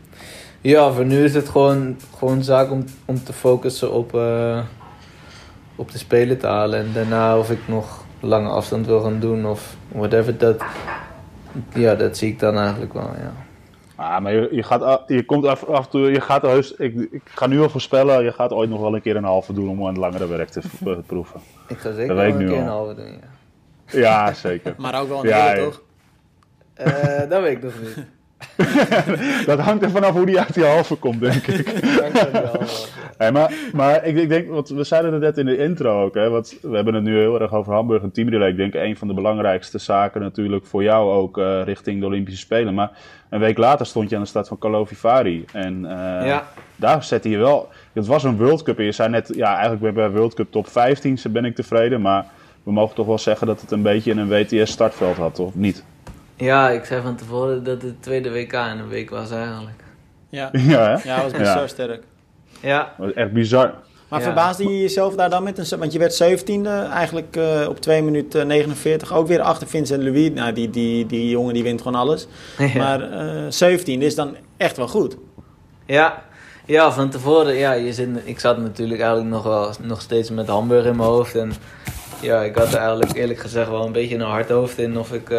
Ja, voor nu is het gewoon, gewoon zaak om, om te focussen op, uh, op de Spelen te halen. En daarna of ik nog lange afstand wil gaan doen of whatever. Dat, ja, dat zie ik dan eigenlijk wel, ja. Ah, maar je, je, gaat, je komt af, af en toe, je gaat heus, ik, ik ga nu al voorspellen, je gaat ooit nog wel een keer een halve doen om een langere werk te proeven. Ik ga zeker wel een keer al. een halve doen, ja. Ja, zeker. *laughs* maar ook wel een ja, hele, toch? Uh, dat weet ik nog niet. *laughs* *laughs* dat hangt er vanaf hoe die uit die halve komt, denk ik. hey, maar maar ik, ik, denk, want we zeiden het net in de intro ook, hè, want we hebben het nu heel erg over Hamburg en teamrelay. Ik denk een van de belangrijkste zaken natuurlijk voor jou ook uh, richting de Olympische Spelen. Maar een week later stond je aan de stad van Calovivari. En uh, ja. daar zette je wel... Het was een World Cup en je zei net, ja eigenlijk bij World Cup top 15 ben ik tevreden. Maar we mogen toch wel zeggen dat het een beetje een WTS startveld had, of niet? Ja, ik zei van tevoren dat het de tweede WK in een week was eigenlijk. Ja, *laughs* ja, hè? ja was best zo sterk. Ja. Dat was echt bizar. Maar ja. verbaasde je jezelf daar dan met een... Want je werd 17e, eigenlijk uh, op 2 minuten 49. Ook weer achter Vincent Louis. Nou, die, die, die jongen die wint gewoon alles. *laughs* Ja. Maar uh, 17 is dan echt wel goed. Ja, ja van tevoren... Ja, je zit, ik zat natuurlijk eigenlijk nog, wel, nog steeds met Hamburg in mijn hoofd. En ja, ik had er eigenlijk eerlijk gezegd wel een beetje een hard hoofd in of, ik, uh,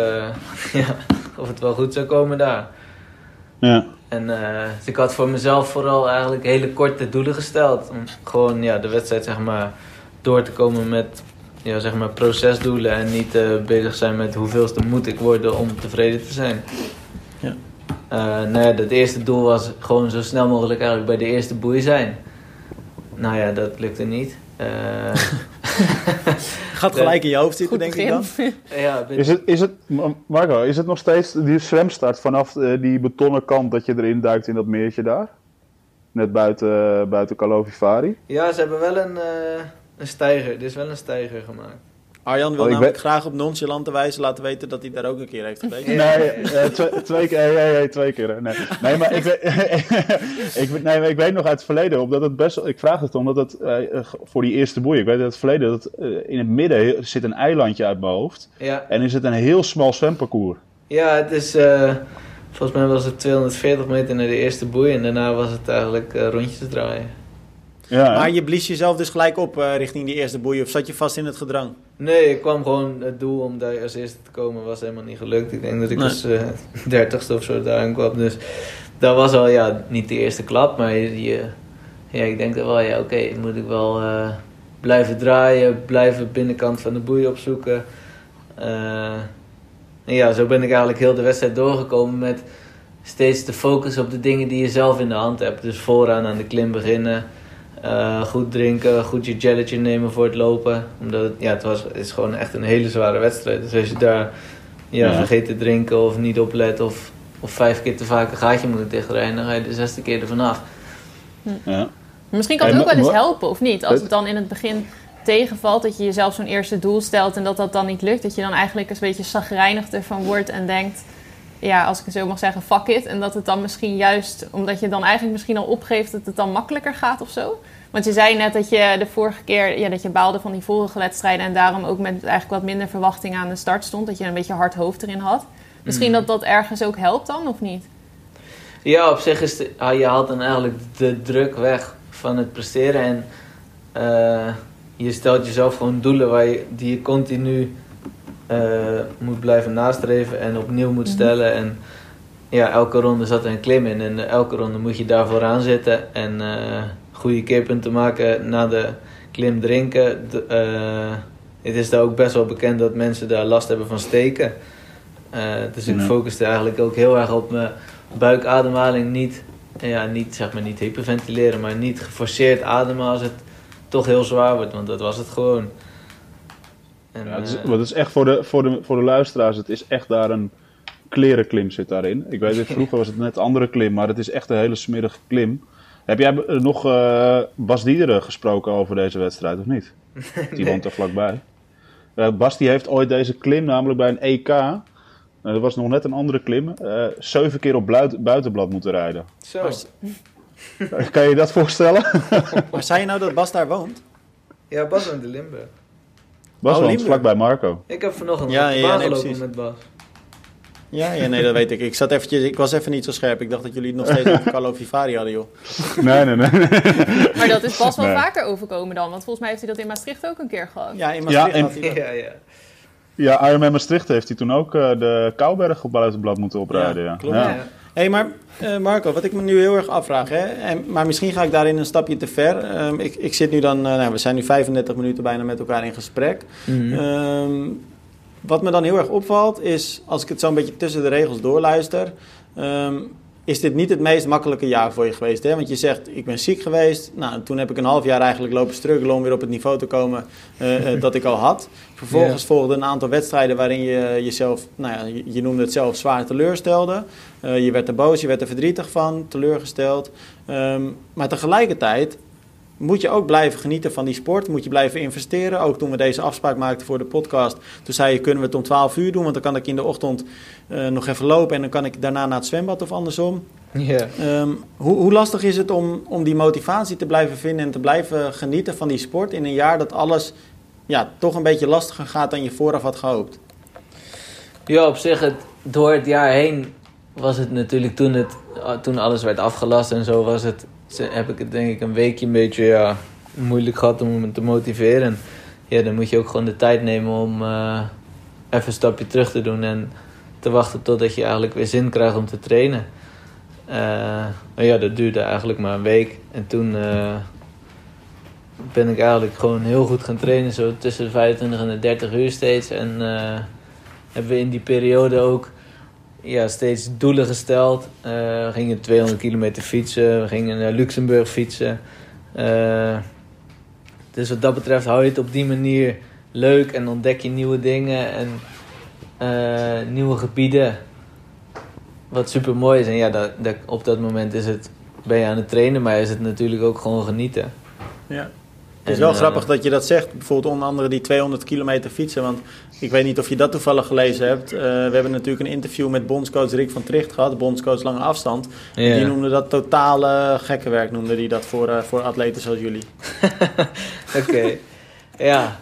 *laughs* ja, of het wel goed zou komen daar. Ja. En uh, dus ik had voor mezelf vooral eigenlijk hele korte doelen gesteld. Om gewoon ja, de wedstrijd zeg maar, door te komen met ja, zeg maar, procesdoelen en niet uh, bezig zijn met hoeveelste moet ik worden om tevreden te zijn. Ja. Uh, nou ja, het eerste doel was gewoon zo snel mogelijk eigenlijk bij de eerste boei zijn. Nou ja, dat lukte niet. *laughs* *laughs* Gaat gelijk in je hoofd zitten, denk ik dan. *laughs* ja, is, het, is het, Marco, is het nog steeds die zwemstart vanaf uh, die betonnen kant dat je erin duikt in dat meertje daar? Net buiten, uh, buiten Calovivari? Ja, ze hebben wel een, uh, een steiger. Er is wel een steiger gemaakt. Arjan wil oh, namelijk graag op nonchalante wijze laten weten dat hij daar ook een keer heeft gekeken. Nee, uh, twee, twee, keer, hey, hey, twee keer. Nee, nee maar ik weet, *laughs* ik, nee, ik weet nog uit het verleden, omdat het best, ik vraag het omdat het uh, voor die eerste boei, ik weet uit het verleden dat uh, in het midden zit een eilandje uit mijn hoofd. Ja. En is het een heel smal zwemparcours. Ja, het is, volgens mij was het 240 meter naar de eerste boei en daarna was het eigenlijk rondjes draaien. Ja, maar je blies jezelf dus gelijk op uh, richting die eerste boei of zat je vast in het gedrang? Nee, ik kwam gewoon het doel om daar als eerste te komen was helemaal niet gelukt. Ik denk dat ik nee. als uh, dertigste of zo daarin kwam. Dus dat was al ja, niet de eerste klap, maar je, je ja, ik denk dat wel, ja oké, okay, moet ik wel uh, blijven draaien, blijven binnenkant van de boei opzoeken. en ja, zo ben ik eigenlijk heel de wedstrijd doorgekomen met steeds de focus op de dingen die je zelf in de hand hebt. Dus vooraan aan de klim beginnen. Uh, goed drinken, goed je gelletje nemen voor het lopen. Omdat het, ja, het, was, het is gewoon echt een hele zware wedstrijd. Dus als je daar ja, ja. vergeet te drinken of niet oplet of, of vijf keer te vaak een gaatje moet dichtrijden, dan ga je de zesde keer er vanaf. Ja. Misschien kan het ook wel eens helpen, of niet? Als het dan in het begin tegenvalt, dat je jezelf zo'n eerste doel stelt en dat dat dan niet lukt, dat je dan eigenlijk een beetje zagrijnig ervan wordt en denkt ja, als ik het zo mag zeggen, fuck it. En dat het dan misschien juist, omdat je dan eigenlijk misschien al opgeeft, dat het dan makkelijker gaat of zo. Want je zei net dat je de vorige keer, ja, dat je baalde van die vorige wedstrijden en daarom ook met eigenlijk wat minder verwachting aan de start stond. Dat je een beetje hard hoofd erin had. Misschien mm. dat dat ergens ook helpt dan, of niet? Ja, op zich is de, ah, je haalt dan eigenlijk de druk weg van het presteren. En uh, je stelt jezelf gewoon doelen waar je, die je continu moet blijven nastreven en opnieuw moet mhm. stellen. En ja, elke ronde zat er een klim in en elke ronde moet je daar vooraan zitten en uh, goede keerpunten maken na de klim drinken. De, uh, het is daar ook best wel bekend dat mensen daar last hebben van steken. dus ik focuste eigenlijk ook heel erg op mijn buikademhaling. Niet, ja, niet, zeg maar, niet hyperventileren, maar niet geforceerd ademen als het toch heel zwaar wordt, want dat was het gewoon. En, ja, het, is, het is echt voor de, voor, de, voor de luisteraars, het is echt daar een klerenklim zit daarin. Ik weet het, vroeger was het net een andere klim, maar het is echt een hele smerige klim. Heb jij nog uh, Bas Diederen gesproken over deze wedstrijd of niet? *laughs* Die woont er vlakbij. Uh, Bas die heeft ooit deze klim namelijk bij een EK, uh, dat was nog net een andere klim, zeven keer op buitenblad moeten rijden. Zo. Kan je dat voorstellen? *laughs* Maar zei je nou dat Bas daar woont? Ja, Bas woont in Limburg. Bas Oh, woont vlakbij Marco. Ik heb vanochtend Ja, op de ja, baan nee, gelopen precies. met Bas. Ja, ja, nee, dat weet ik. Ik, zat eventjes, ik was even niet zo scherp. Ik dacht dat jullie het nog steeds over Carlo Vivari hadden, joh. Nee, nee, nee. Maar dat is pas wel Nee. vaker overkomen dan. Want volgens mij heeft hij dat in Maastricht ook een keer gehad. Ja, in Maastricht Ja, en- hij dat. Ja, ja. Ja, Ironman Maastricht heeft hij toen ook eh, de Kouberg op buitenblad moeten oprijden. Ja, Ja, klopt. Ja. Hey, maar eh, Marco, wat ik me nu heel erg afvraag, hè, en, maar misschien ga ik daarin een stapje te ver. Ehm, ik, ik zit nu dan, eh, nou, we zijn nu 35 minuten bijna met elkaar in gesprek. Mhm. Ehm, wat me dan heel erg opvalt is, als ik het zo een beetje tussen de regels doorluister, ehm, is dit niet het meest makkelijke jaar voor je geweest. Hè? Want je zegt, ik ben ziek geweest. Nou, toen heb ik een half jaar eigenlijk lopen struggelen om weer op het niveau te komen eh, eh, *laughs* dat ik al had. Vervolgens volgden een aantal wedstrijden waarin je jezelf, nou ja, je, je noemde het zelf zwaar teleurstelde. Eh, je werd er boos, je werd er verdrietig van, teleurgesteld. Ehm, maar tegelijkertijd moet je ook blijven genieten van die sport. Moet je blijven investeren. Ook toen we deze afspraak maakten voor de podcast. Toen zei je, kunnen we het om 12 uur doen? Want dan kan ik in de ochtend eh, nog even lopen. En dan kan ik daarna naar het zwembad of andersom. Ja. Ehm, hoe, hoe lastig is het om, om die motivatie te blijven vinden... en te blijven genieten van die sport... in een jaar dat alles ja, toch een beetje lastiger gaat dan je vooraf had gehoopt? Ja, op zich, het, door het jaar heen was het natuurlijk toen, het, ah, toen alles werd afgelast en zo, was het, heb ik het denk ik een weekje een beetje ja, moeilijk gehad om me te motiveren. En ja, dan moet je ook gewoon de tijd nemen om eh, even een stapje terug te doen en te wachten totdat je eigenlijk weer zin krijgt om te trainen. Eh, maar ja, dat duurde eigenlijk maar een week. En toen eh, ben ik eigenlijk gewoon heel goed gaan trainen, zo tussen de 25 en de 30 uur steeds. En hebben we in die periode ook ja, steeds doelen gesteld. Eh, we gingen 200 kilometer fietsen, we gingen naar Luxemburg fietsen. Eh, dus wat dat betreft hou je het op die manier leuk en ontdek je nieuwe dingen en eh, nieuwe gebieden. Wat super mooi is. En ja, dat, dat, op dat moment is het, ben je aan het trainen, maar is het natuurlijk ook gewoon genieten. Ja. Het is wel eh, grappig dat je dat zegt. Bijvoorbeeld onder andere die 200 kilometer fietsen. Want ik weet niet of je dat toevallig gelezen hebt. Eh, we hebben natuurlijk een interview met bondscoach Rick van Tricht gehad. Bondscoach lange afstand. Ja. Die noemde dat totale gekkenwerk. Noemde die dat voor, eh, voor atleten zoals jullie. *laughs* Oké, ja.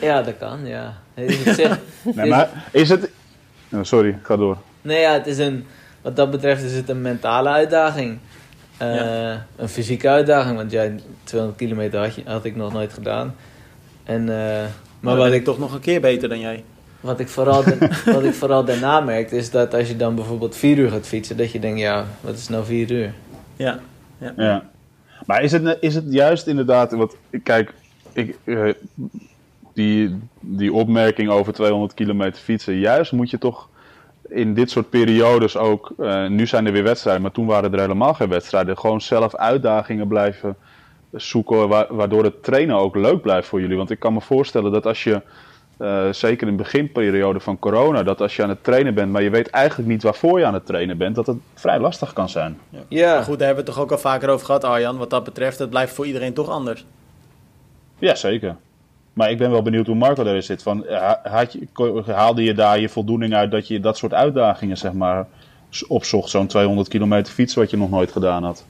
Ja, dat kan, ja. Zeg, *laughs* Nee, maar is het... Oh, sorry, ga door. Nee, ja, het is een, wat dat betreft is het een mentale uitdaging. Eh, Ja. Een fysieke uitdaging, want ja, 200 kilometer had, je, had ik nog nooit gedaan. En, eh, Maar maar wat ben ik, ik toch nog een keer beter dan jij. wat, ik vooral *laughs* wat ik vooral daarna merkte, is dat als je dan bijvoorbeeld 4 uur gaat fietsen, dat je denkt, ja, wat is nou 4 uur? Ja. Ja. Maar is het, is het juist inderdaad... Want, kijk, ik, eh, die, die opmerking over 200 kilometer fietsen... Juist moet je toch in dit soort periodes ook... eh, nu zijn er weer wedstrijden, maar toen waren er helemaal geen wedstrijden. Gewoon zelf uitdagingen blijven zoeken... wa- waardoor het trainen ook leuk blijft voor jullie. Want ik kan me voorstellen dat als je... eh, zeker in de beginperiode van corona, dat als je aan het trainen bent, maar je weet eigenlijk niet waarvoor je aan het trainen bent, dat het vrij lastig kan zijn. Ja, Maar goed, daar hebben we het toch ook al vaker over gehad, Arjan. Wat dat betreft, het blijft voor iedereen toch anders. Ja, zeker. Maar ik ben wel benieuwd hoe Marco daarin zit. Van, ko- haalde je daar je voldoening uit dat je dat soort uitdagingen zeg maar, opzocht? Zo'n 200 kilometer fietsen wat je nog nooit gedaan had.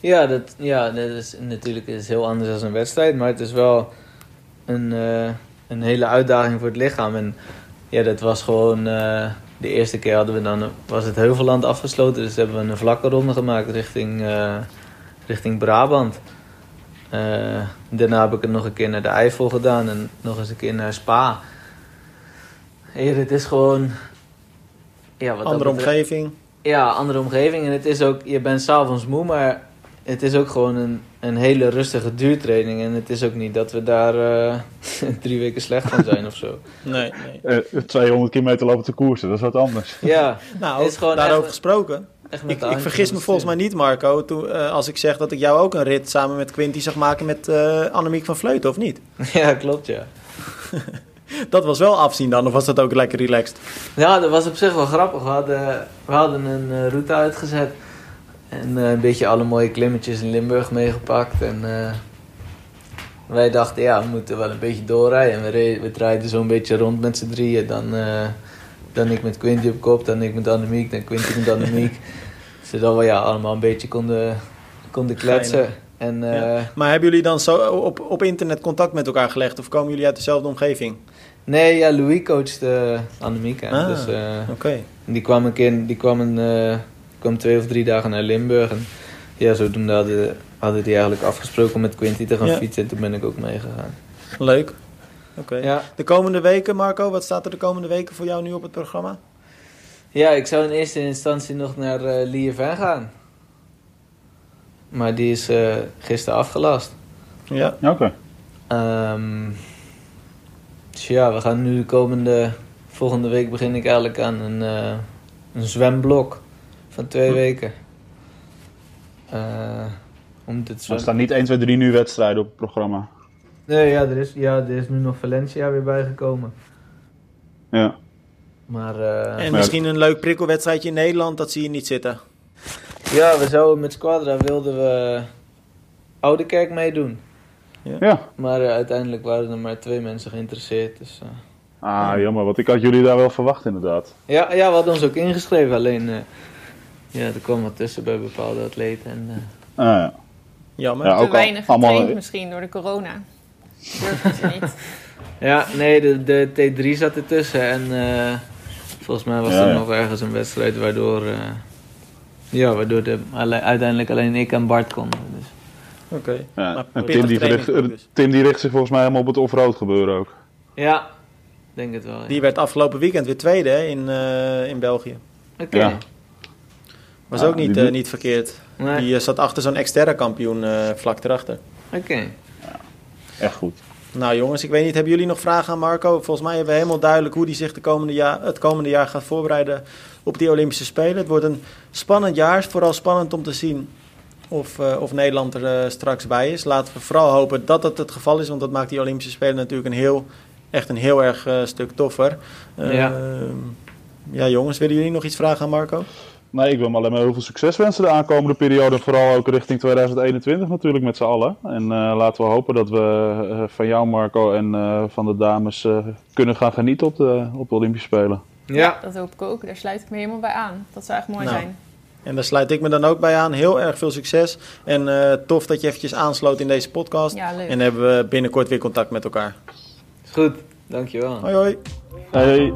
Ja, dat, ja, dat is natuurlijk is heel anders dan een wedstrijd, maar het is wel een, eh, een hele uitdaging voor het lichaam. En ja, dat was gewoon. eh, de eerste keer hadden we dan, was het Heuvelland afgesloten, dus hebben we een vlakke ronde gemaakt richting, eh, richting Brabant. Eh, daarna heb ik het nog een keer naar de Eifel gedaan en nog eens een keer naar Spa. Ja, dit is gewoon. Ja, wat Andere betreft- omgeving. ja, andere omgeving. En het is ook, je bent s'avonds moe, maar het is ook gewoon een, een hele rustige duurtraining. En het is ook niet dat we daar eh, *laughs* drie weken slecht van zijn of zo. Nee, nee. Eh, 200 kilometer lopen te koersen, dat is wat anders. Ja, Nou, Het is gewoon daarover echt- gesproken. Echt met Ik, ik vergis me volgens mij niet, Marco, toen, eh, als ik zeg dat ik jou ook een rit samen met Quinty zag maken met eh Annemiek van Vleuten, of niet? *laughs* Ja, klopt, ja. *laughs* Dat was wel afzien dan, of was dat ook lekker relaxed? Ja, dat was op zich wel grappig. We hadden, we hadden een eh, route uitgezet. En een beetje alle mooie klimmetjes in Limburg meegepakt. En wij dachten, ja, we moeten wel een beetje doorrijden. En we, we draaiden zo'n beetje rond met z'n drieën. Dan, dan ik met Quinty op kop, dan ik met Annemiek, dan Quinty met Annemiek. *laughs* Zodat we ja, allemaal een beetje konden, konden kletsen. En, Ja. eh, Maar hebben jullie dan zo op, op internet contact met elkaar gelegd? Of komen jullie uit dezelfde omgeving? Nee, ja, Louis coachte Annemieke. Ah. Dus, eh, Oké. die kwam een keer, die kwam, een, eh, kwam twee of drie dagen naar Limburg. En ja, zodoende hadden, hadden die eigenlijk afgesproken om met Quinty te gaan Ja. fietsen. En toen ben ik ook meegegaan. Leuk. Oké. Ja. De komende weken, Marco, wat staat er de komende weken voor jou nu op het programma? ja, ik zou in eerste instantie nog naar eh Liévin gaan. Maar die is eh, gisteren afgelast. Ja. Oké. Ehm, dus ja, we gaan nu de komende... Volgende week begin ik eigenlijk aan een, eh, een zwemblok van twee Hm. weken. Eh, om dit Er staan niet 1, 2, 3 nu wedstrijden op het programma. Nee, ja er, is, ja, er is nu nog Valencia weer bijgekomen. Ja. Maar eh, En misschien een leuk prikkelwedstrijdje in Nederland, dat zie je niet zitten. ja, we zouden met Squadra wilden we Oudekerk meedoen. Ja. Maar eh, uiteindelijk waren er maar twee mensen geïnteresseerd. Dus, eh, Ah, jammer, want ik had jullie daar wel verwacht inderdaad. ja, ja, we hadden ons ook ingeschreven. Alleen, eh, ja, er kwam wat tussen bij bepaalde atleten. En, eh, Ah, ja. Jammer. Ja, Te weinig allemaal- getraind misschien door de corona. Durfden ze niet. *laughs* Ja, nee, de, de T3 zat ertussen en eh, volgens mij was Ja, er ja. nog ergens een wedstrijd waardoor, eh, ja, waardoor de, alle- uiteindelijk alleen ik en Bart konden. Dus. Oké. Ja, Tim die, richt, dus. Tim die richt zich volgens mij helemaal op het off-road gebeuren ook. Ja, denk het wel. Ja. Die werd afgelopen weekend weer tweede hè, in, eh, in België. Oké. Ja. Was Ja, ook niet, die- niet verkeerd. Nee, Die zat achter zo'n exterra kampioen vlak erachter. Oké. Echt goed. Nou jongens, ik weet niet, hebben jullie nog vragen aan Marco? Volgens mij hebben we helemaal duidelijk hoe hij zich de komende jaar, het komende jaar gaat voorbereiden op die Olympische Spelen. Het wordt een spannend jaar, vooral spannend om te zien of, eh, of Nederland er eh, straks bij is. Laten we vooral hopen dat dat het geval is, want dat maakt die Olympische Spelen natuurlijk een heel, echt een heel erg eh, stuk toffer. Eh, Ja. ja jongens, willen jullie nog iets vragen aan Marco? Nee, ik wil hem alleen maar heel veel succes wensen de aankomende periode. Vooral ook richting 2021 natuurlijk met z'n allen. En eh, laten we hopen dat we eh, van jou Marco en eh, van de dames eh, kunnen gaan genieten op de, op de Olympische Spelen. Ja. Dat hoop ik ook. Daar sluit ik me helemaal bij aan. Dat zou echt mooi Nou, zijn. En daar sluit ik me dan ook bij aan. Heel erg veel succes. En eh, tof dat je eventjes aansloot in deze podcast. Ja, leuk. En hebben we binnenkort weer contact met elkaar. Is goed. Dankjewel. Hoi hoi. Hey.